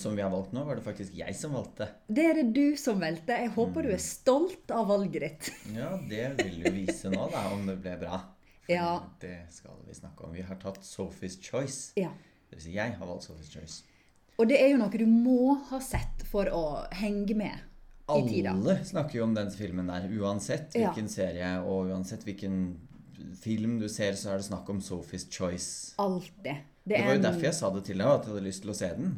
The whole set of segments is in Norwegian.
Som vi har valgt nå, var det faktisk jeg som valgte. Det er det du som valgte. Jeg håper du er stolt av valget ditt. Ja, det vil jo vise nå, da, om det ble bra. For Ja. Det skal vi snakke om. Vi har tatt Sophie's Choice. Ja. Det vil si, jeg har valgt Sophie's Choice. Og det er jo noe du må ha sett for å henge med i tida. Alle snakker jo om den filmen der, uansett Ja. hvilken serie og uansett hvilken film du ser, så er det snakk om Sophie's Choice. Alltid. Det det, var jo derfor jeg sa det til deg, at jeg hadde lyst til å se den.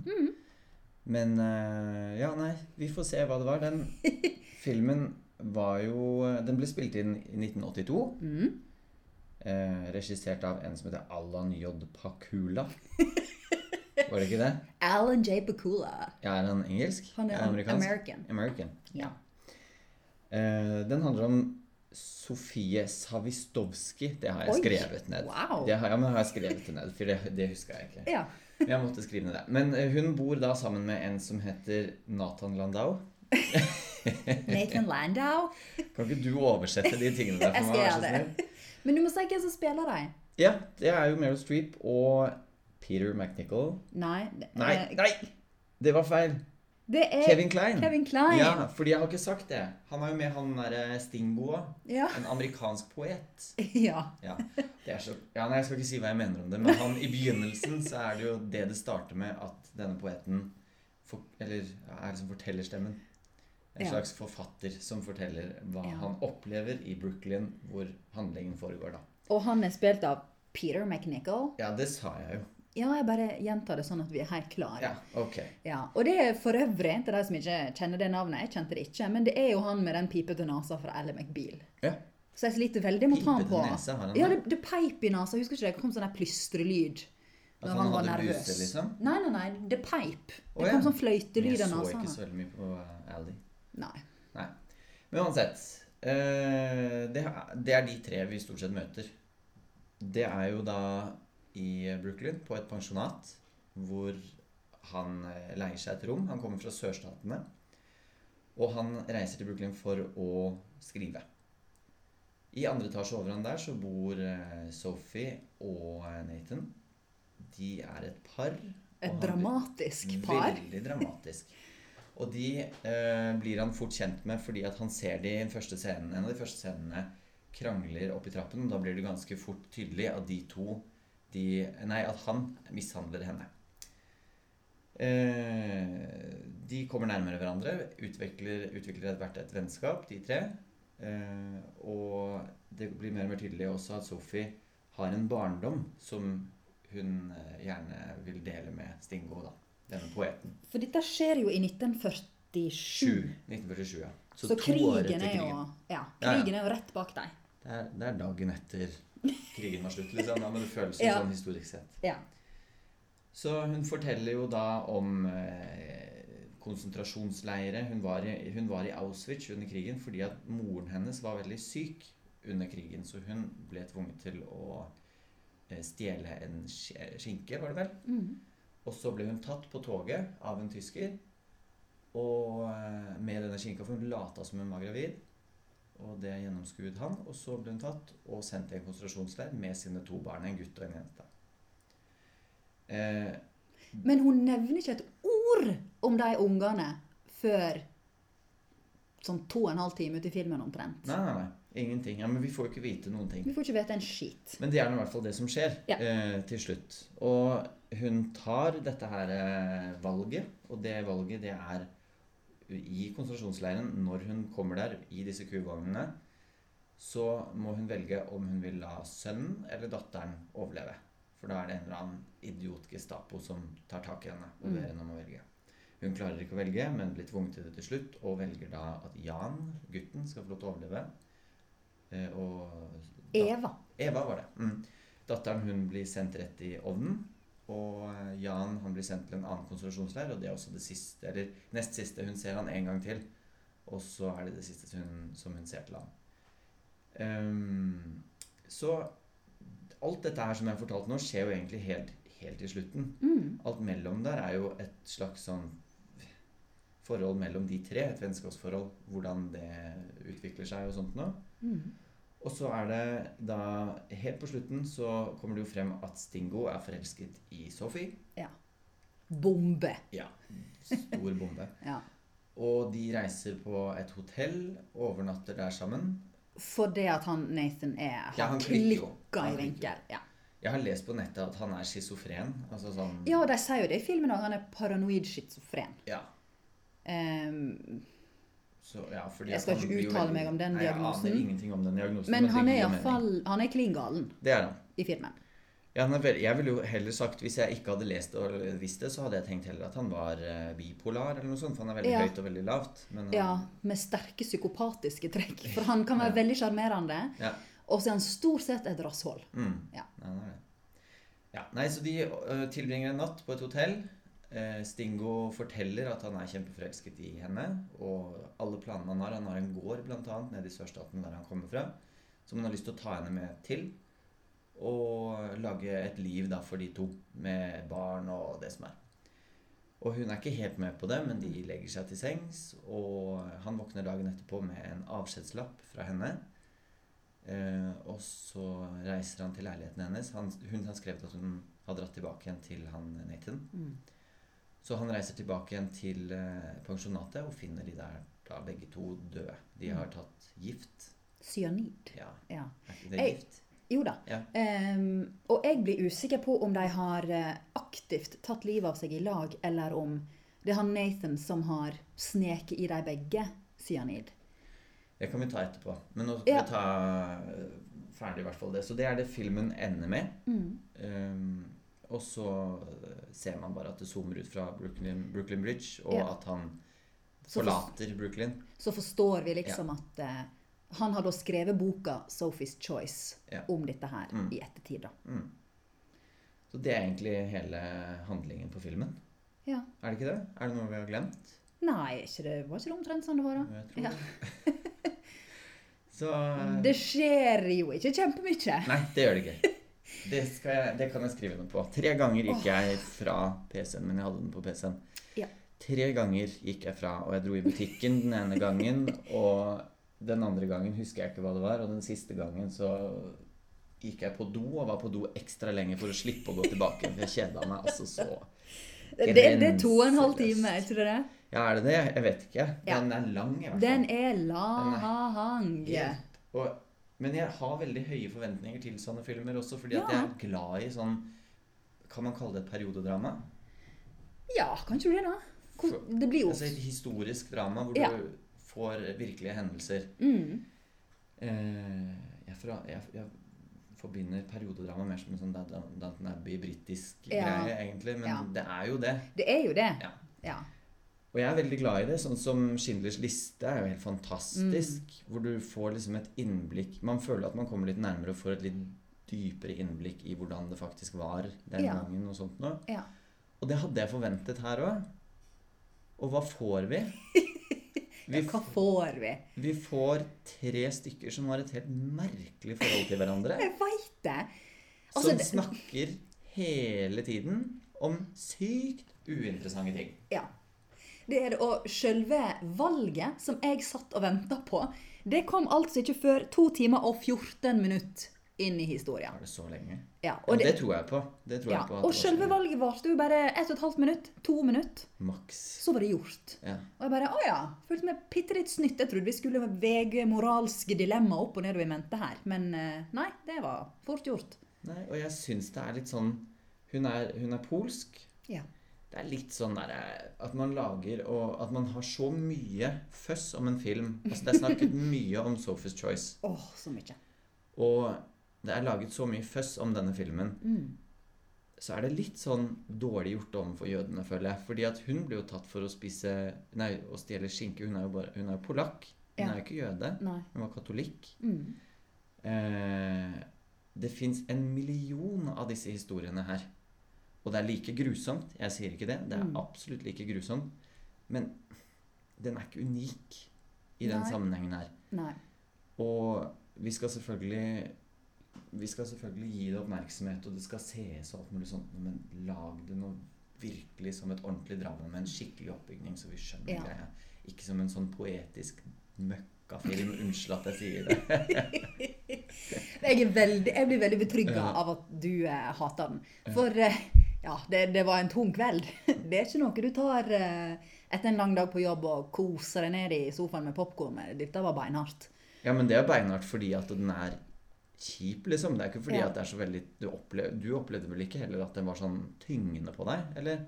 Men eh, ja, nei, vi får se hva det var. Den filmen var jo Den ble spilt inn i 1982. Eh, regissert av en som heter Alan J. Pakula. Var det ikke det? Alan J. Pakula. Ja, er han engelsk? Han er amerikansk? American. American. Ja. Eh, den handler om Sofie Savistovskij. Det har jeg Oi, skrevet ned. wow. Det har, ja, men har jeg skrevet det ned, for det, det husker jeg ikke. Ja. Jeg måtte skrive ned det. Men eh, hun bor da sammen med en som heter Nathan Landau. Nathan Landau. Kan ikke du oversette de tingene der for meg? Jeg skal gjøre det. Men du må si hvem som spiller deg. Ja, det er jo Meryl Streep og Peter McNichol. Nei. Nei, eh, nei! Det var feil. Det er Kevin Klein. Kevin Klein. Ja, fordi jeg har ikke sagt det. Han er jo med han derre Stingboa. Ja. En amerikansk poet. ja. Ja, det så, ja, nei, Jeg skal ikke si hva jeg mener om det, men han, i begynnelsen så er det jo det det starter med, at denne poeten for, eller, er liksom fortellerstemmen. En slags forfatter som forteller hva han opplever i Brooklyn, hvor handlingen foregår. da. Og han er spilt av Peter McNichol. Ja, det sa jeg jo. Ja, jeg bare gjentar det sånn at vi er helt klare. Ja, ok. Ja, og det er for øvrig, til de som ikke kjenner det navnet, jeg kjente det ikke, men det er jo han med den pipete nesa fra Elle McBeal. Ja. Så jeg sliter veldig ta han på. Har han Ja, det? det, peip i nesa. Husker ikke det? Det kom sånn der plystrelyd At han han var nervøs. buse, liksom? Nei, nei, nei, det peip. Det Å, kom sånn fløytelyd Jeg så ikke så veldig mye på uh, Ally. Nei. Nei. Men uansett. Uh, det, det er de tre vi stort sett møter. Det er jo da i Brooklyn, på et pensjonat, hvor han eh, leier seg et rom. Han kommer fra sørstatene. Og han reiser til Brooklyn for å skrive. I andre etasje over han der så bor eh, Sophie og eh, Nathan. De er et par. Et dramatisk par. Veldig dramatisk. Og de eh, blir han fort kjent med fordi at han ser de i første en av de første scenene krangler opp i trappen. og Da blir det ganske fort tydelig at de to de, Nei, at han mishandler henne. Eh, de kommer nærmere hverandre, utvikler, utvikler etter hvert et vennskap, de tre. Eh, og det blir mer og mer tydelig også at Sophie har en barndom som hun eh, gjerne vil dele med Stingo, da. Denne poeten. For dette skjer jo i 1947. 1947, ja. Så, to år krigen er jo krigen. ja, Ja, ja. er jo rett bak deg. Det er, det er dagen etter krigen var slutt, liksom. Ja, men det føles jo Ja. sånn historisk sett. Ja. Så hun forteller jo da om eh, konsentrasjonsleire. Hun var, i, hun var i Auschwitz under krigen fordi at moren hennes var veldig syk under krigen. Så hun ble tvunget til å eh, stjele en skinke, var det vel? Mm. Og så ble hun tatt på toget av en tysker. Og eh, med denne skinka, for hun lata som hun var gravid. Og det gjennomskuet han. Og så ble hun tatt og sendt i en konsentrasjonsleir med sine to barn. En gutt og en jente. Eh, Men hun nevner ikke et ord om de ungene før sånn to og en halv time ut i filmen omtrent. nei, nei, nei. Ingenting. Ja, Men vi får jo ikke vite noen ting. Vi får ikke vite en skit. Men det er i hvert fall det som skjer Ja. eh, til slutt. Og hun tar dette her eh, valget, og det valget det er i konsentrasjonsleiren, når hun kommer der i disse kuvognene, så må hun velge om hun vil la sønnen eller datteren overleve. For da er det en eller annen idiot Gestapo som tar tak i henne og Mm. ber henne om å velge. Hun klarer ikke å velge, men blir tvunget til det til slutt, og velger da at Jan, gutten, skal få lov til å overleve. Eh, og Eva. Eva var det. Mm. Datteren hun blir sendt rett i ovnen. Og eh, Jan han blir sendt til en annen konsentrasjonsleir, og det er også det siste, eller nest siste hun ser han en gang til. Og så er det det siste hun, som hun ser til han. Um, så alt dette her som jeg har fortalt nå, skjer jo egentlig helt, helt i slutten. Mm. Alt mellom der er jo et slags sånn forhold mellom de tre, et vennskapsforhold, hvordan det utvikler seg og sånt noe. Mm. Og så er det da Helt på slutten så kommer det jo frem at Stingo er forelsket i Sophie. Ja. bombe. Ja. Stor bombe. Ja. Og de reiser på et hotell, overnatter der sammen. Fordi at han Nathan er Ja, har han klikka i Han vinkel. Ja. Jeg har lest på nettet at han er schizofren. Altså sånn ja, de sier jo det i filmen òg. Han er paranoid schizofren. Ja. Ehm, Så, ja, Jeg skal ikke uttale meg om den Nei, diagnosen. Jeg aner ingenting om den diagnosen. men men han er iallfall Han er klin galen Det er han. i filmen. Ja. Jeg ville jo heller sagt, hvis jeg ikke hadde lest og visst det, så hadde jeg tenkt heller at han var eh, bipolar eller noe sånt. For han er veldig Ja. høyt og veldig lavt. Men han- Ja, med sterke psykopatiske trekk. For han kan være veldig sjarmerende, Ja. og så er han stort sett et rasshold. Mm. Ja. Ja, nei. Ja, nei, så de ø, tilbringer en natt på et hotell. Eh, Stingo forteller at han er kjempeforelsket i henne. Og alle planene han har Han har en gård blant annet nede i sørstaten der han kommer fra. Som han har lyst til å ta henne med til. Og lage et liv da for de to. Med barn og det som er. Og hun er ikke helt med på det, men de legger seg til sengs. Og han våkner dagen etterpå med en avskjedslapp fra henne. Eh, og så reiser han til leiligheten hennes. Han, hun har skrevet at hun har dratt tilbake igjen til han Nathan. Mm. Så han reiser tilbake igjen til eh, pensjonatet og finner de der da begge to døde. De har tatt gift. Cyanid. Ja, Ja. er ikke det er gift? Jo da. Ja. Um, og jeg blir usikker på om de har eh, aktivt tatt livet av seg i lag, eller om det er han Nathan som har sneket i de begge cyanid. Det kan vi ta etterpå. Men nå skal Ja. vi ta eh, ferdig i hvert fall det. Så det er det filmen ender med. Mm. Um, og så eh, ser man bare at det zoomer ut fra Brooklyn, Brooklyn Bridge, og Ja. at han forlater Brooklyn. Så forstår vi liksom at uh, han har da skrevet boka 'Sophie's Choice' Ja. om dette her Mm. i ettertid. da. Mm. Så det er egentlig hele handlingen på filmen. Ja. Er det ikke det? Er det noe vi har glemt? Nei, ikke det, var ikke det omtrent sånn det var, da? Jeg tror Ja. det. Så Det skjer jo ikke kjempemye. Nei, det gjør det ikke. Det, jeg, det kan jeg skrive noe på. Tre ganger gikk jeg fra PC-en, men jeg hadde den på PC-en. Ja. Tre ganger gikk jeg fra, og jeg dro i butikken den ene gangen, og den andre gangen husker jeg ikke hva det var, og den siste gangen så gikk jeg på do, og var på do ekstra lenge for å slippe å gå tilbake, for jeg kjeda meg altså så Det, det er to og en halv time, er ikke det det? Ja, er det det? Jeg vet ikke. Ja. Den er lang, i hvert fall. Den er lang. Helt. Og, men jeg har veldig høye forventninger til sånne filmer også, fordi at jeg er glad i sånn Kan man kalle det et periodedrama? Ja, kan ikke du det, da? Hvor, det blir jo Altså et historisk drama hvor Ja. du får virkelige hendelser. mm. Eh, jeg, fra, jeg, jeg forbinder periodedrama mer som en sånn Danton Abbey-britisk Ja. greie, egentlig. Men Ja. det er jo det. Det er jo det. Ja. Og jeg er veldig glad i det. Sånn som Schindlers liste er jo helt fantastisk. Hvor du får liksom et innblikk Man føler at man kommer litt nærmere og får et litt dypere innblikk i hvordan det faktisk var den Ja. gangen. Og sånt noe. Ja. Og det hadde jeg forventet her òg. Og hva får vi? Vi, Hva får vi? vi får tre stykker som har et helt merkelig forhold til hverandre. Jeg veit det. Altså, som snakker hele tiden om sykt uinteressante ting. Ja. Det er det. Og selve valget som jeg satt og venta på, det kom altså ikke før to timer og 14 minutter inn i historien. Var det så lenge? Ja, Og det, det, tror jeg på. Det tror ja, jeg på og selve valget varte jo bare ett og et halvt minutt. To minutter. Maks. Så var det gjort. Ja. Og jeg bare Å ja. Følte meg bitte litt snytt. Jeg trodde vi skulle vege moralske dilemma opp og ned og i mente her. Men eh, nei, det var fort gjort. Nei, og jeg syns det er litt sånn Hun er, hun er polsk. Ja. Det er litt sånn derre At man lager og at man har så mye føss om en film. Altså Det er snakket mye om Sophie's Choice. Åh, så mye. Og det er laget så mye føss om denne filmen. Mm. Så er det litt sånn dårlig gjort overfor jødene, føler jeg. Fordi at hun ble jo tatt for å spise Nei, å stjele skinke. Hun er jo, bare, hun er jo polakk. Hun Ja. er jo ikke jøde. Nei. Hun var katolikk. Mm. Eh, det fins en million av disse historiene her. Og det er like grusomt. Jeg sier ikke det. Det er Mm. absolutt like grusomt. Men den er ikke unik i den Nei. sammenhengen her. Nei. Og vi skal selvfølgelig Vi skal selvfølgelig gi det oppmerksomhet, og det skal sees og alt mulig sånt, men lag det noe virkelig som et ordentlig drama med en skikkelig oppbygning, så vi skjønner Ja. greia. Ikke som en sånn poetisk møkkafilm. Unnskyld at jeg sier det. Jeg, er veldig, jeg blir veldig betrygga Ja. av at du eh, hater den. For eh, Ja, det, det var en tung kveld. Det er ikke noe du tar eh, etter en lang dag på jobb og koser deg ned i sofaen med popkorn med. Dette var beinhardt. Ja, men det er beinhardt fordi at den er kjip, liksom. Det er ikke fordi Ja. at det er så veldig du, opplev, du opplevde vel ikke heller at den var sånn tyngende på deg, eller?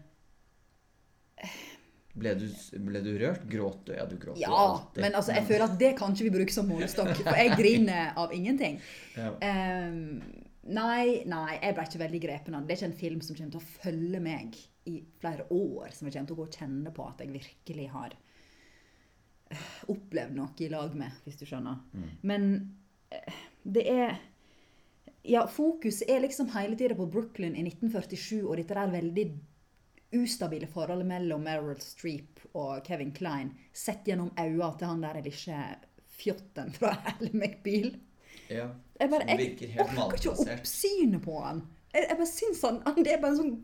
Ble du, ble du rørt? Gråt du? Ja, du gråt jo Ja, alltid. men altså, jeg føler at det kan ikke vi bruke som målestokk, for jeg griner av ingenting. Ja. Ehm, nei, nei, jeg ble ikke veldig grepen av det. Det er ikke en film som kommer til å følge meg i flere år, som jeg kommer til å gå og kjenne på at jeg virkelig har eh, opplevd noe i lag med, hvis du skjønner. Men eh, det er Ja, fokuset er liksom hele tida på Brooklyn i 1947 og dette der veldig ustabile forholdet mellom Meryl Streep og Kevin Klein sett gjennom øynene til han der lille fjotten fra Ally McBeal. Ja. Jeg bare, jeg virker helt orker ikke oppsynet på han. Jeg, jeg bare syns han, Det er bare sånn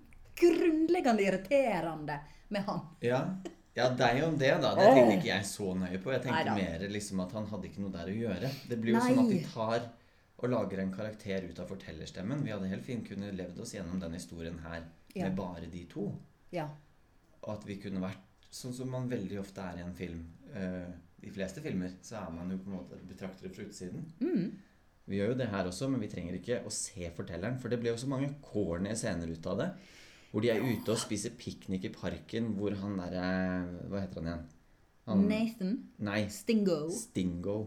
grunnleggende irriterende med han. Ja. ja, deg om det, da. Det tenkte ikke jeg så nøye på. Jeg tenkte mer liksom at han hadde ikke noe der å gjøre. Det blir jo som at de tar og lager en karakter ut av fortellerstemmen. Vi hadde helt fint kunne levd oss gjennom den historien her Ja. med bare de to. Ja. Og at vi kunne vært sånn som man veldig ofte er i en film. Uh, de fleste filmer så er man jo på en måte betraktere fra utsiden. Mm. Vi gjør jo det her også, men vi trenger ikke å se fortelleren. For det ble jo så mange corny scener ut av det. Hvor de er ute og spiser piknik i parken, hvor han derre Hva heter han igjen? Han, Nathan nei, Stingo. Stingo.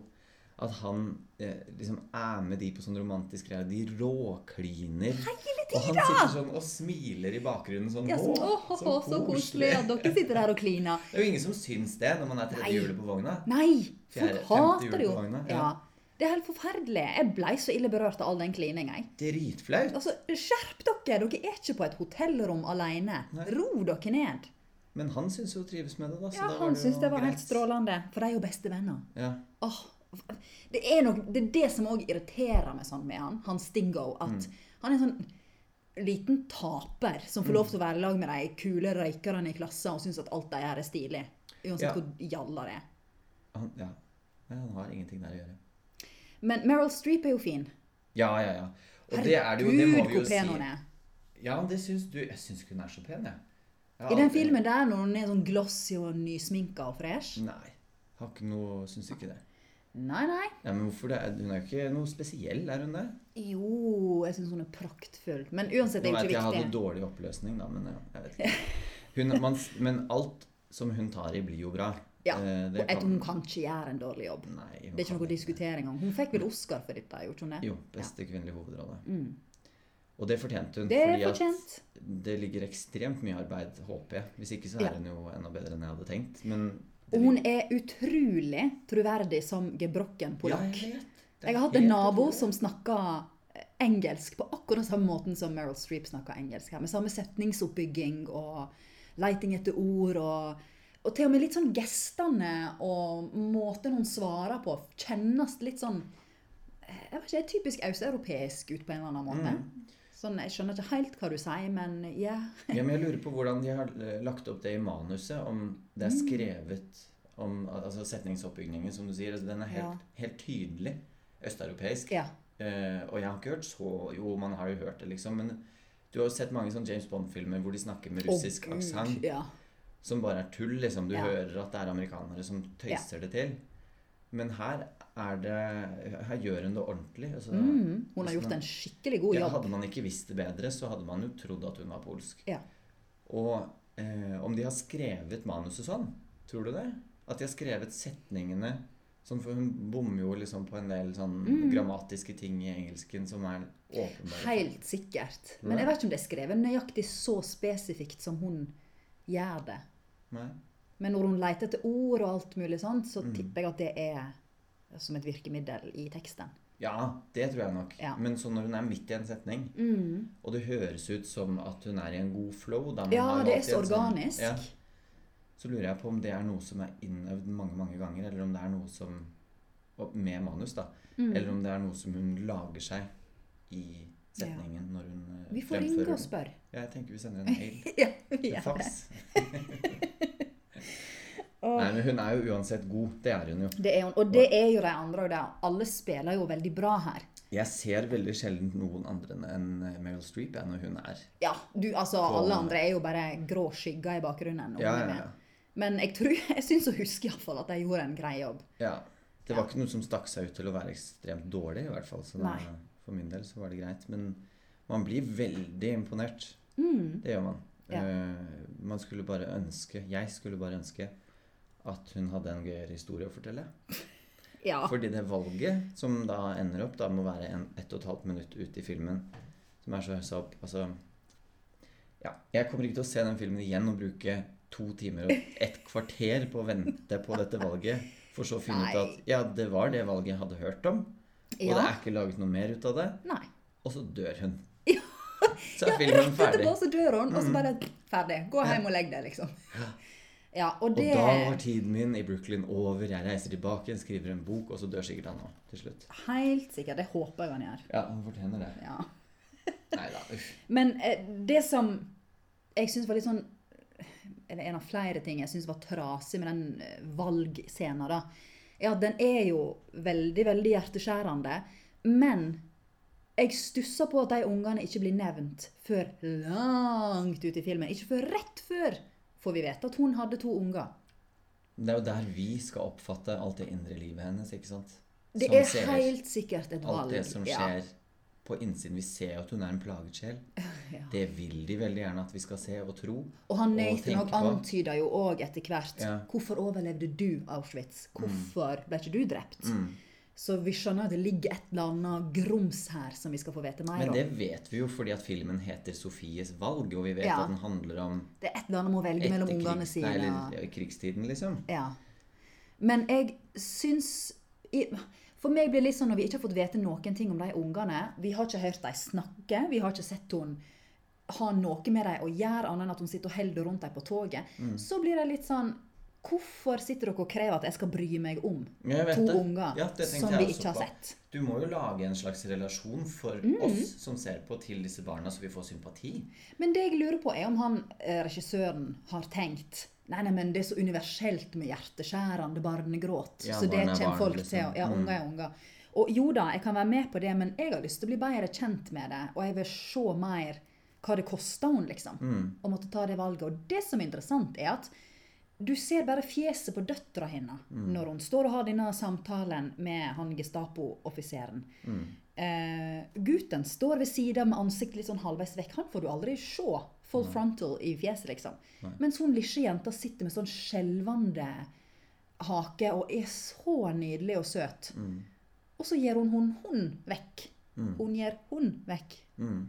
At han eh, liksom er med de på sånn romantisk greie. De råkliner. Hele Og han sitter sånn og smiler i bakgrunnen sånn. Ja, sånn, «Å, åh, åh, så koselig at dere sitter her og kliner. Det er jo ingen som syns det når man er tredje hjulet på vogna. Nei! Folk hater det jo. ja. Ja. Det er helt forferdelig. Jeg ble så ille berørt av all den klininga. Dritflaut. Altså, skjerp dere! Dere er ikke på et hotellrom alene. Nei. Ro dere ned. Men han syns jo trives med det, da. Så Ja, Han syns det var greit. helt strålende. For de er jo bestevenner. Ja. Oh, det er nok, det er det som òg irriterer meg sånn med han, han Stingo. At Mm. han er en sånn liten taper som får lov til å være i lag med de kule røykerne i klassen og syns at alt de gjør, er stilig. Uansett Ja. hvor jalla det er. Han, ja. Han har ingenting der å gjøre. Men Meryl Streep er jo fin. Ja, ja, ja. Og det er det jo, det må vi jo hvor pen hun er. Ja, det syns du. Jeg syns ikke hun er så pen, jeg. Jeg I den aldri- filmen der når hun er sånn glossy og nysminka og fresh. Nei. Har ikke noe Syns ikke det. Nei, nei. Ja, men hvorfor det? Hun er jo ikke noe spesiell, er hun det? Jo, jeg syns hun er praktfull. Men uansett, det er ikke viktig. jeg hadde dårlig oppløsning, da, men jeg vet ikke. Hun, man, men alt som hun tar i, blir jo bra. Ja, Eh, og tror hun kan ikke gjøre en dårlig jobb. Nei, Det er ikke noe å diskutere engang. Hun fikk vel Oscar for dette, gjorde hun det? Jo, beste kvinnelige hovedrolle. Mm. Og det fortjente hun. Det fordi at det ligger ekstremt mye arbeid, håper jeg. Hvis ikke så Ja. er hun jo enda bedre enn jeg hadde tenkt. Men Og hun er utrolig troverdig som gebrokken Ja, polakk. jeg er Jeg har hatt en nabo utrolig. som snakka engelsk på akkurat samme måten som Meryl Streep snakka engelsk. her, Med samme setningsoppbygging og leiting etter ord. Og, og til og med litt sånn gestene og måten hun svarer på, kjennes litt sånn jeg vet ikke, er Typisk østeuropeisk ut på en eller annen måte. Mm. Sånn, Jeg skjønner ikke helt hva du sier, men ja. Ja, men jeg lurer på hvordan de har eh, lagt opp det i manuset. Om det Mm. er skrevet om altså setningsoppbygningen, som du sier. Altså, den er helt, Ja. helt tydelig østeuropeisk. ja. Uh, og jeg har ikke hørt så Jo, man har jo hørt det, liksom. Men du har jo sett mange sånne James Bond-filmer hvor de snakker med russisk oh, aksent. Ja. Som bare er tull, liksom. Du Ja. hører at det er amerikanere som tøyser det til. Men her er det Her gjør hun det ordentlig. Altså, Mm, hun har gjort en skikkelig god ja, jobb. hadde man ikke visst det bedre, så hadde man jo trodd at hun var polsk. Ja. Og eh, om de har skrevet manuset sånn, tror du det? At de har skrevet setningene sånn, for hun bommer jo liksom på en del sånn Mm. grammatiske ting i engelsken som er åpenbare. Helt sikkert. Men jeg vet ikke om det er skrevet nøyaktig så spesifikt som hun gjør det. Nei. Men når hun leter etter ord og alt mulig sånt, så Mm. tipper jeg at det er som et virkemiddel i teksten. Ja, det tror jeg nok. Ja. Men så når hun er midt i en setning, Mm. og det høres ut som at hun er i en god flow Ja, det er så organisk. sånn- organisk. ja, så lurer jeg på om det er noe som er innøvd mange, mange ganger, eller om det er noe som Med manus, da. Mm. Eller om det er noe som hun lager seg i setningen når hun fremfører. Vi får ringe og spørre. Ja, jeg tenker vi sender en mail. ja, vi gjør det. Nei, men hun er jo uansett god. Det er hun jo. Det er hun. Og det er jo de andre òg. Alle spiller jo veldig bra her. Jeg ser veldig sjelden noen andre enn Meryl Streep jeg, når hun er Ja, du, altså, På- alle andre er jo bare grå skygger i bakgrunnen. Ja, ja, ja. Men jeg, tror, jeg syns å huske i hvert fall at de gjorde en grei jobb. ja. Det var ikke noe som stakk seg ut til å være ekstremt dårlig, i hvert fall. Så da, for min del så var det greit. Men man blir veldig imponert. Mm. Det gjør man. Ja. Eh, man skulle bare ønske Jeg skulle bare ønske at hun hadde en gøyere historie å fortelle. Ja. Fordi det valget som da ender opp, da må være en ett og et halvt minutt ute i filmen, som er så høysa opp Altså Ja. Jeg kommer ikke til å se den filmen igjen og bruke to timer og et kvarter på å vente på dette valget, for så å finne ut at ja, det var det valget jeg hadde hørt om, og det er ikke laget noe mer ut av det, Nei. og så dør hun. Så er filmen Rett ferdig. etterpå så dør hun, og så bare ferdig. Gå hjem og legg deg, liksom. Ja, og Og det da var tiden min i Brooklyn over. Jeg reiser tilbake, skriver en bok, og så dør sikkert han òg til slutt. Helt sikkert. Det håper jeg han gjør. Ja, han fortjener det. Ja. Neida. Men eh, det som jeg syns var litt sånn Eller en av flere ting jeg syns var trasig med den eh, valgscenen, da, er at den er jo veldig, veldig hjerteskjærende. Men jeg stusser på at de ungene ikke blir nevnt før langt ut i filmen. Ikke før rett før får vi vet at hun hadde to unger. Det er jo der vi skal oppfatte alt det indre livet hennes, ikke sant? Det er ser, helt sikkert et valg. Alt det som Ja. skjer på innsiden. Vi ser at hun er en plaget sjel. Ja. Det vil de veldig gjerne at vi skal se og tro. Og han Nathan og antyder jo òg etter hvert Ja. Hvorfor overlevde du Auschwitz? Hvorfor ble ikke du drept? Mm. Så vi skjønner at det ligger et eller annet grums her som vi skal få vite mer om. Men om. det vet vi jo fordi at filmen heter 'Sofies valg', og vi vet Ja. at den handler om Det er et eller annet med å velge mellom ungene sine. nei, eller, krigstiden, liksom. Ja. Men jeg syns For meg blir det litt sånn når vi ikke har fått vite noen ting om de ungene Vi har ikke hørt dem snakke, vi har ikke sett henne ha noe med dem å gjøre, annet enn at hun sitter og holder rundt dem på toget. Mm. Så blir det litt sånn Hvorfor sitter dere og krever at jeg skal bry meg om to det. unger Ja, som vi ikke har sett? Du må jo lage en slags relasjon for Mm. oss som ser på, til disse barna, så vi får sympati. Men det jeg lurer på, er om han eh, regissøren har tenkt Nei, nei, men det er så universelt med hjerteskjærende barnegråt. Ja, så det er kommer folk liksom. til Ja, Mm. unger er unger. Og jo da, jeg kan være med på det, men jeg har lyst til å bli bedre kjent med det. Og jeg vil se mer hva det koster henne, liksom. Mm. Å måtte ta det valget. Og det som er interessant, er at du ser bare fjeset på døtra hennes Mm. når hun står og har denne samtalen med han Gestapo-offiseren. Mm. Eh, gutten står ved sida med ansiktet litt sånn halvveis vekk. Han får du aldri se full frontal i fjeset, liksom. Mens hun lille jenta sitter med sånn skjelvende hake og er så nydelig og søt. Mm. Og så gir hun hun hun vekk. Hun gir hun vekk. Mm.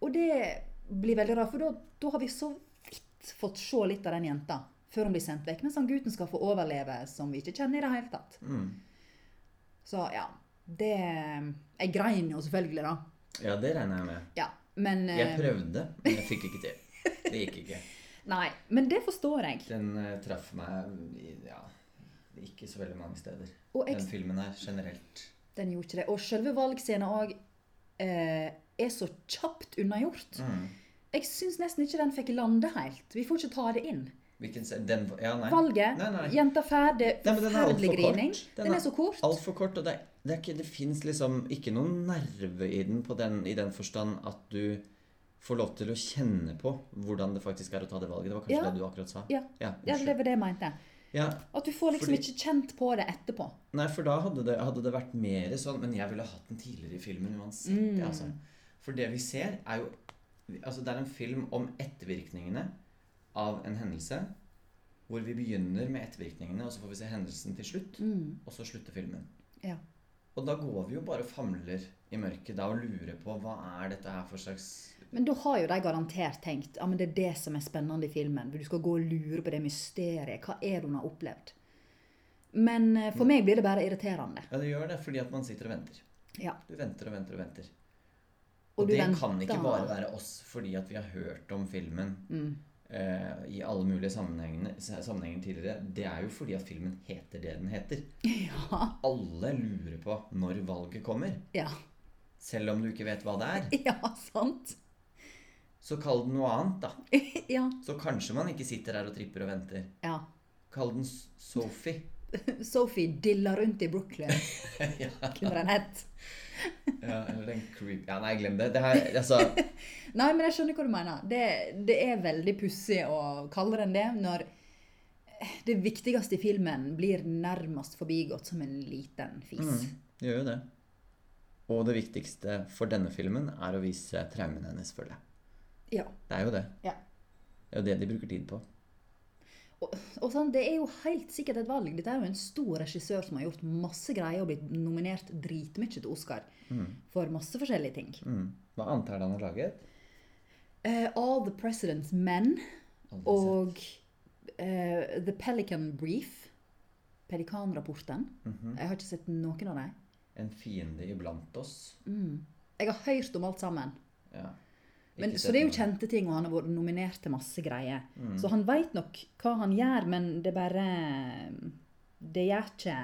Og det blir veldig rart, for da, har vi så fått se litt av den jenta før hun blir sendt vekk. Mens han gutten skal få overleve som vi ikke kjenner i det hele tatt. Mm. Så ja, det Jeg grein jo selvfølgelig, da. Ja, det regner jeg med. Ja, men eh, Jeg prøvde, men jeg fikk ikke til. Det gikk ikke. Nei, men det forstår jeg. Den uh, traff meg ja, ikke så veldig mange steder. Den filmen her generelt. den gjorde ikke det. Og selve valgscenen òg eh, er så kjapt unnagjort. Mm. Jeg syns nesten ikke den fikk lande helt. Vi får ikke ta det inn. Den, ja, nei. Valget. Nei, nei. Jenta ferdig. Er Forferdelig grining. Den Den, er er så kort. Altfor kort. Og det, det, er ikke, det fins liksom ikke noen nerve i den, på den i den forstand at du får lov til å kjenne på hvordan det faktisk er å ta det valget. Det var kanskje Ja. det du akkurat sa? Ja, Ja, ja, det var det jeg mente. ja, At du får liksom Fordi- ikke kjent på det etterpå. Nei, for da hadde det, hadde det vært mer sånn Men jeg ville hatt den tidligere i filmen uansett. Mm. Altså. For det vi ser, er jo Altså, det er en film om ettervirkningene av en hendelse. Hvor vi begynner med ettervirkningene, og så får vi se hendelsen til slutt. Mm. Og så slutter filmen. Ja. Og da går vi jo bare og famler i mørket da og lurer på hva er dette her for slags Men da har jo de garantert tenkt ja, men det er det som er spennende i filmen. Du skal gå og lure på det mysteriet. Hva er det hun har opplevd? Men eh, for meg blir det bare irriterende. Ja, det gjør det fordi at man sitter og venter. Ja. Du venter og venter og venter. Og Og, det venter- kan ikke bare være oss fordi at vi har hørt om filmen Mm. uh, i alle mulige sammenhenger, tidligere. Det er jo fordi at filmen heter det den heter. Ja. Alle lurer på når valget kommer. Ja. Selv om du ikke vet hva det er. Ja, sant? Så kall den noe annet, da. Ja. Så kanskje man ikke sitter her og tripper og venter. Ja. Kall den Sophie. Sophie dilla rundt i Brooklyn, ja, kunne den hett. Ja, eller den creep... Ja, nei, glem det. Det her, altså Nei, men jeg skjønner hva du mener. Det, det er veldig pussig å kalle den det når det viktigste i filmen blir nærmest forbigått som en liten fis. mm, det gjør jo det. Og det viktigste for denne filmen er å vise traumene hennes, føler jeg. Ja. Det er jo det. ja. Det er jo det de bruker tid på. Og, og sånn, Det er jo helt sikkert et valg. Dette er jo en stor regissør som har gjort masse greier og blitt nominert dritmye til Oscar for masse forskjellige ting. Mm. Hva annet er det han har laget? Uh, All the President's Men og uh, The Pelican Brief. Pelikanrapporten. Mhm. Jeg har ikke sett noen av dem. En fiende iblant oss. Jeg har hørt om alt sammen. Ja. Men, så det er jo kjente ting, og han har vært nominert til masse greier. Mm. Så han veit nok hva han gjør, men det bare Det gjør ikke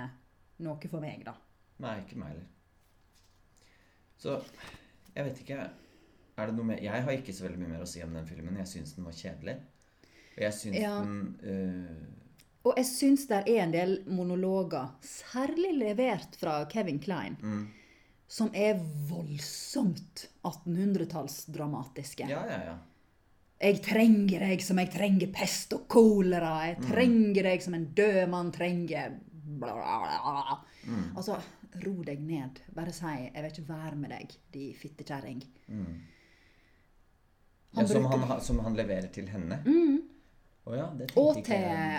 noe for meg, da. Nei, ikke meg heller. Så jeg vet ikke Er det noe mer Jeg har ikke så veldig mye mer å si om den filmen. Jeg syns den var kjedelig. Og jeg syns Ja. den uh... Og jeg syns det er en del monologer, særlig levert fra Kevin Klein, mm. Som er voldsomt 1800-tallsdramatiske. Ja, ja, ja. Jeg trenger deg som jeg trenger pest og kolera. Jeg Mm. trenger deg som en død mann trenger bla, bla, bla. Mm. Altså, ro deg ned. Bare si 'jeg vil ikke være med deg, de fittekjerring'. Mm. Ja som, bruker- som han leverer til henne? Mm. Oh, ja, det Og til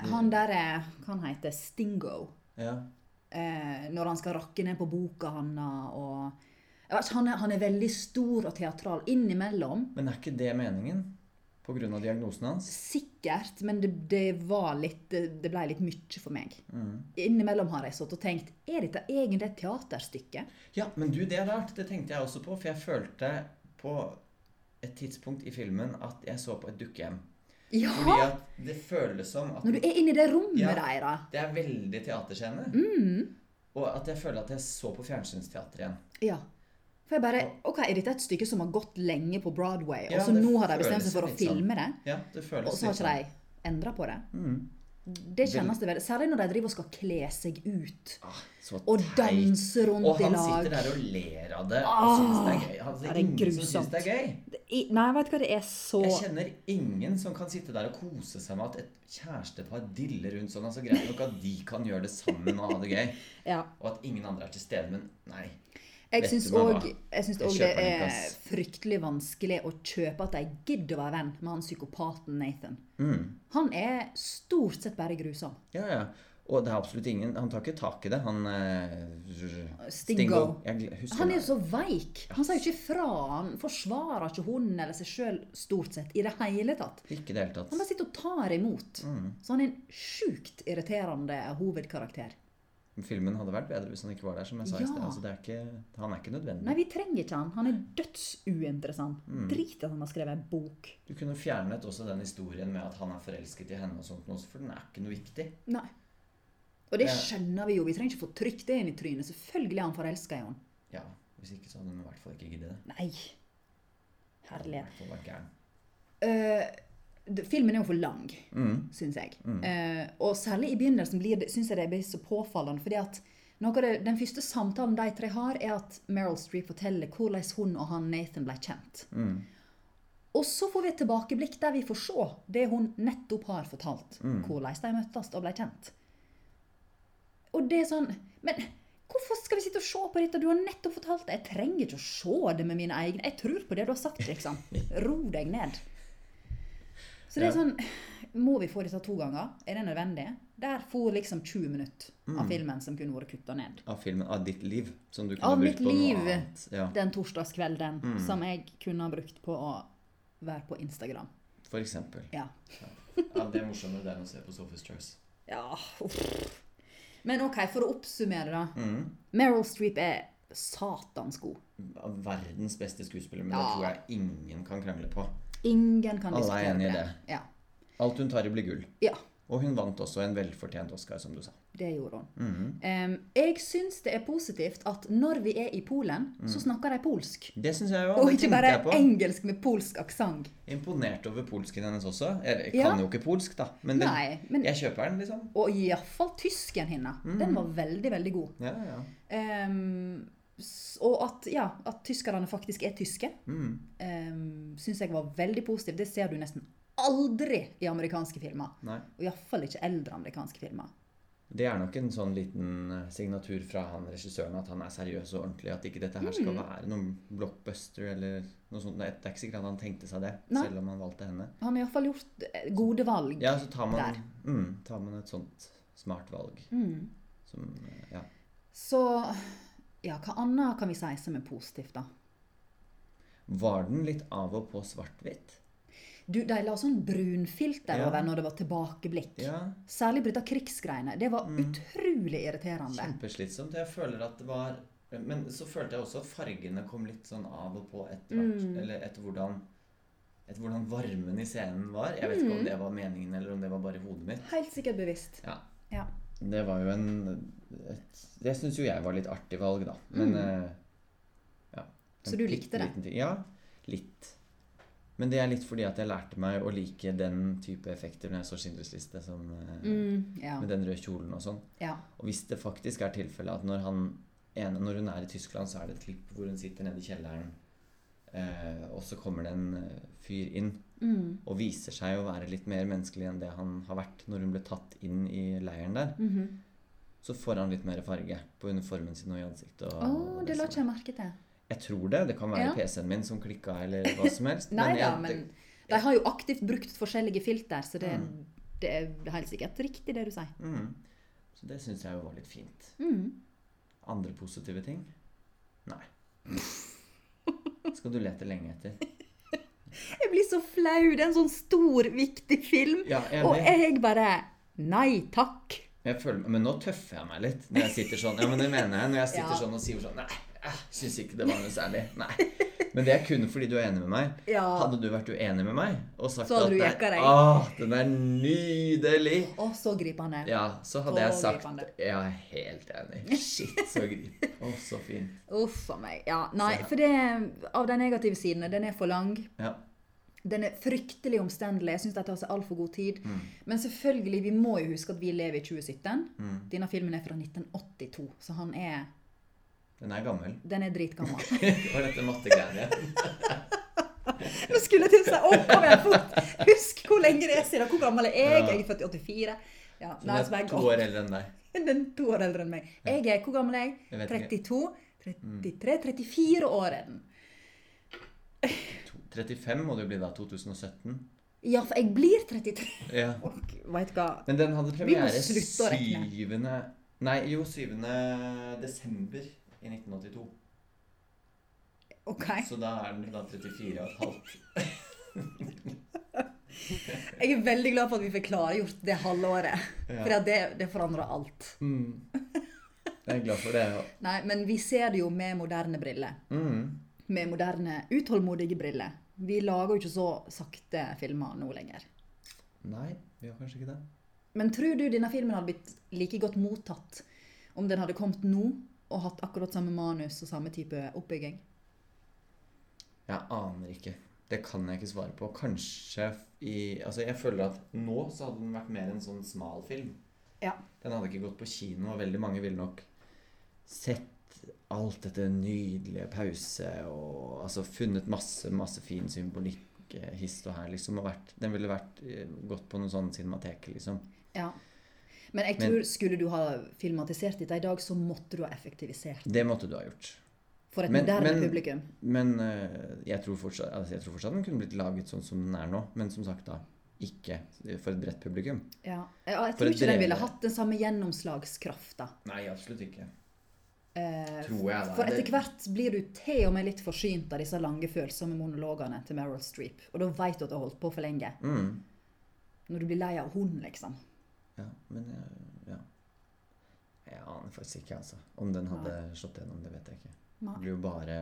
han derre Hva han heter Stingo. Ja. Eh, når han skal rakke ned på boka hans han, han er veldig stor og teatral innimellom. Men er ikke det meningen? Av diagnosen hans? Sikkert, men det, det var litt Det ble litt mye for meg. Mm. Innimellom har jeg stått og tenkt Er dette egentlig et teaterstykke? Ja, men du, det er rart. Det tenkte jeg også på. For jeg følte på et tidspunkt i filmen at jeg så på et dukkehjem. Ja! Fordi at det føles som at Når du er inne i det rommet Ja. deres. det er veldig teaterscene. Mm. Og at jeg føler at jeg så på fjernsynsteater igjen. Ja. For jeg bare OK, er dette et stykke som har gått lenge på Broadway, Ja, og så nå har de bestemt seg for å sånn. filme det, Ja, det føles og så har ikke de endra på det? Mm. Det kjennes det veldig Særlig når de driver og skal kle seg ut. Ah, Og danse rundt Og han sitter der og ler av det og synes syns det er gøy. Han, det er ingen som grusomt. syns det er gøy. I- Nei, vet du hva, det er så Jeg kjenner ingen som kan sitte der og kose seg med at et kjærestepar diller rundt sånn. Altså Greit nok at de kan gjøre det sammen og ha det gøy, Ja. og at ingen andre er til stede, men nei. Jeg syns òg det er fryktelig vanskelig å kjøpe at de gidder å være venn med han psykopaten Nathan. Mm. Han er stort sett bare grusom. Ja, ja. Og det er absolutt ingen Han tar ikke tak i det. Han eh, Stingo. Han er jo så veik. Han sier jo ikke fra. Han forsvarer ikke hunden eller seg sjøl stort sett i det hele tatt. Ikke det hele tatt. Han bare sitter og tar imot. Mm. Så han er en sjukt irriterende hovedkarakter. Filmen hadde vært bedre hvis han ikke var der, som jeg sa i sted. Altså, det er ikke, han er ikke nødvendig. Nei, vi trenger ikke han. Han er dødsuinteressant. Mm. Drit at han har skrevet en bok. Du kunne fjernet også den historien med at han er forelsket i henne, og sånt, også, for den er ikke noe viktig. Nei. Og det skjønner vi jo. Vi trenger ikke få trykt det inn i trynet. Selvfølgelig er han forelska i henne. Ja, Hvis ikke så hadde hun i hvert fall ikke giddet det. Nei. Hadde i hvert fall vært gæren. Det- filmen er jo for lang, Mm. syns jeg. Mm. Eh, og særlig i begynnelsen synes jeg det blir så påfallende. fordi at det, Den første samtalen de tre har, er at Meryl Streep forteller hvordan hun og han Nathan ble kjent. Mm. Og så får vi et tilbakeblikk der vi får se det hun nettopp har fortalt. Mm. Hvordan de møttes og ble kjent. Og det er sånn Men hvorfor skal vi sitte og se på dette? Du har nettopp fortalt det. Jeg trenger ikke å se det med mine egne Jeg tror på det du har sagt, liksom. Ro deg ned. Så det er sånn Må vi få dette to ganger? Er det nødvendig? Der for liksom 20 minutter Mm. av filmen som kunne vært kutta ned. Av filmen Av ditt liv. Som du kunne Av brukt mitt på liv. noe annet. Ja, Den torsdagskvelden Mm. som jeg kunne ha brukt på å være på Instagram. for eksempel. Ja. Ja, Det er morsommere enn å se på Sophie's Choice. Ja, uff. Men ok, for å oppsummere, da. Mm. Meryl Streep er satans god. Verdens beste skuespiller, men Ja. det tror jeg ingen kan krangle på. Ingen kan Alle er diskutere enig i det. det. Ja. Alt hun tar i, blir gull. ja. Og hun vant også en velfortjent Oscar, som du sa. Det gjorde hun. Mm -hmm. um, jeg syns det er positivt at når vi er i Polen, så snakker de polsk. Det syns jeg òg. Og Mm. Ikke bare jeg engelsk med polsk aksent. Imponert over polsken hennes også. Jeg Ja. kan jo ikke polsk, da. Men, den, Nei, men jeg kjøper den, liksom. Og iallfall tysken hennes. Mm. Den var veldig, veldig god. Ja, ja. S- og at, ja, at tyskerne faktisk er tyske, mm. um, syns jeg var veldig positivt. Det ser du nesten aldri i amerikanske filmer. Nei. Og iallfall ikke eldre amerikanske filmer. Det er nok en sånn liten eh, signatur fra han regissøren at han er seriøs og ordentlig. At ikke dette her skal Mm. være noen blockbuster eller noe sånt. Det er ikke sikkert at han tenkte seg det, Nei. selv om han valgte henne. Han har iallfall gjort eh, gode valg. Ja, så tar man, Der. mm, tar man et sånt smart valg Mm. som eh, Ja. Så ja, hva annet kan vi si som er positivt, da? Var den litt av og på svart-hvitt? Du, De la sånn brunfilter Ja. over når det var tilbakeblikk. Ja. Særlig av krigsgreiene. Det var Mm. utrolig irriterende. Kjempeslitsomt. Jeg føler at det var Men så følte jeg også at fargene kom litt sånn av og på etter hvert. Mm. Eller etter hvordan etter hvordan varmen i scenen var. Jeg vet ikke Mm. om det var meningen, eller om det var bare hodet mitt. Helt sikkert bevisst. Ja. Ja. Det var jo en et, Det syns jo jeg var litt artig valg, da. Men Mm. uh, ja. Så du likte det? Ja, litt. Men det er litt fordi at jeg lærte meg å like den type effekter når jeg så Schindlers liste, som, eh, Mm, ja. med den røde kjolen og sånn. ja. Og hvis det faktisk er tilfellet at når, han, ene, når hun er i Tyskland, så er det et klipp hvor hun sitter nede i kjelleren, eh, og så kommer det en eh, fyr inn Mm. og viser seg å være litt mer menneskelig enn det han har vært når hun ble tatt inn i leiren der, Mhm. så får han litt mer farge på uniformen sin og i ansiktet. Og, oh, og det la ikke jeg merke til. Jeg tror det. Det kan være Ja. PC-en min som klikka, eller hva som helst. Nei men jeg- men de har jo aktivt brukt forskjellige filter, så det, Mm. det er helt sikkert riktig det du sier. mm. Så det syns jeg jo var litt fint. Mm. Andre positive ting? Nei. Skal du lete lenge etter? Jeg blir så flau. Det er en sånn stor, viktig film. Ja, jeg Og jeg bare Nei takk. Føler, men nå tøffer jeg meg litt når jeg sitter sånn. Ja, men det mener jeg. Når jeg sitter Ja. sånn og sier sånn Nei, jeg syns ikke det var noe særlig. Nei. Men det er kun fordi du er enig med meg. Ja. Hadde du vært uenig med meg og sagt Så at deg. Åh, den er nydelig. Å, så gripende. Ja, så hadde jeg sagt gripende. Jeg er helt enig. Shit, så gripende. Å, så fint. Uff a meg. Ja, nei, for det Av de negative sidene, den er for lang. Ja. Den er fryktelig omstendelig. Jeg syns de tar seg altfor god tid. Mm. Men selvfølgelig, vi må jo huske at vi lever i 2017. Mm. Denne filmen er fra 1982, så han er Den er gammel. Den er dritgammel. Var dette mattegreiene? Nå skulle jeg til å si Å, kom igjen, fort! Husk hvor lenge det er siden. Hvor gammel er jeg? Jeg er født i 84. Ja, Den nei, er to år eldre enn deg. Den er to år eldre enn meg. Jeg er, Hvor gammel er Jeg jeg? vet ikke. 32? 33? 34 år er den. 35 må du bli da. 2017. Ja, for jeg blir 33. Ja. Og Vet hva? Men den hadde premiere slutte å regne. 7. Nei, jo, 7. desember i 1982. Okay. Så da er den da 34 og et halvt. Jeg er veldig glad for at vi fikk klargjort det halvåret. Ja. For det, det forandrer alt. Mm. Jeg er glad for det. Ja. Nei, men vi ser det jo med moderne briller. Mm. Med moderne, utålmodige briller. Vi lager jo ikke så sakte filmer nå lenger. Nei, vi har kanskje ikke det. Men tror du denne filmen hadde blitt like godt mottatt om den hadde kommet nå og hatt akkurat samme manus og samme type oppbygging? Jeg aner ikke. Det kan jeg ikke svare på. Kanskje i Altså, jeg føler at nå så hadde den vært mer en sånn smal film. Ja. Den hadde ikke gått på kino, og veldig mange ville nok sett alt dette nydelige pause og altså funnet masse, masse fin symbolikk eh, hist og her, liksom. Og vært, den ville vært eh, gått på noe sånn cinematek, liksom. ja. Men jeg Men- tror skulle du ha filmatisert dette i dag, så måtte du ha effektivisert Det måtte du ha gjort. for et Men- moderne men- publikum. Men eh, jeg, tror fortsatt, altså, jeg tror fortsatt den kunne blitt laget sånn som den er nå. Men som sagt, da ikke for et bredt publikum. Ja. Ja, jeg tror ikke den ville hatt den samme gjennomslagskrafta. Nei, absolutt ikke. Eh, Tror jeg, da. For etter hvert blir du til og med litt forsynt av disse lange, følsomme monologene til Meryl Streep. Og da veit du at du har holdt på for lenge. Mm. Når du blir lei av hun, liksom. Ja, men ja. Jeg aner faktisk ikke, altså. Om den hadde slått gjennom, det vet jeg ikke. Det blir jo bare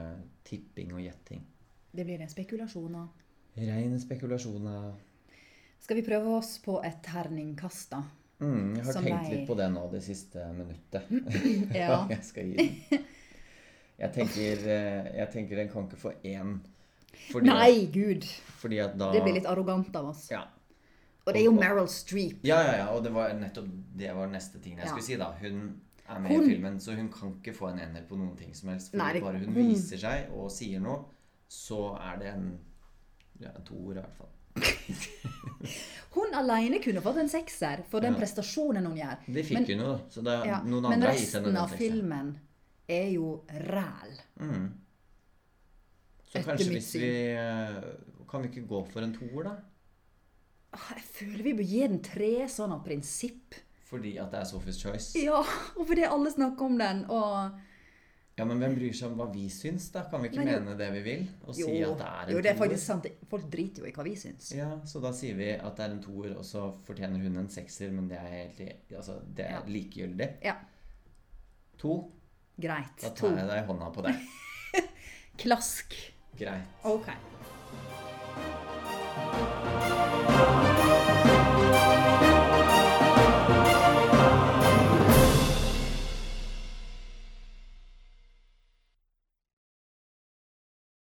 tipping og gjetting. Det blir en spekulasjon. da. Reine av. Skal vi prøve oss på et terningkast, da? Mm, jeg har Som tenkt jeg... litt på det nå det siste minuttet. Ja. Jeg skal gi den. Jeg tenker, eh, jeg tenker den kan ikke få én. Fordi, Nei, gud! fordi da Det blir litt arrogant av oss. ja. Og det er jo Meryl Streep. ja, ja, ja. Og det var nettopp det var neste ting jeg Ja. skulle si, da. Hun er med Hun- i filmen, så hun kan ikke få en ener på noen ting som helst. For Nei, det- bare hun viser seg og sier noe, så er det en ja, to toer i hvert fall. Hun alene kunne fått en sekser for den Ja. prestasjonen hun gjør. Det fikk Men- hun jo, da. Så det, Ja, noen andre har gitt henne resten av filmen er jo ræl. Mm. Så Etter kanskje hvis vi eh, Kan vi ikke gå for en toer, da? Ah, Jeg føler vi bør gi den tre sånn av prinsipp. Fordi at det er Sophie's Choice? Ja, og fordi alle snakker om den, og Ja, men hvem bryr seg om hva vi syns, da? Kan vi ikke Nei, mene det vi vil? Og Jo, si at det er en jo, det er faktisk sant. Folk driter jo i hva vi syns. Ja, så da sier vi at det er en toer, og så fortjener hun en sekser, men det er helt altså, det er Ja. likegyldig. Ja, To. greit. Da To. tar jeg deg hånda på det. Klask. Greit. Ok.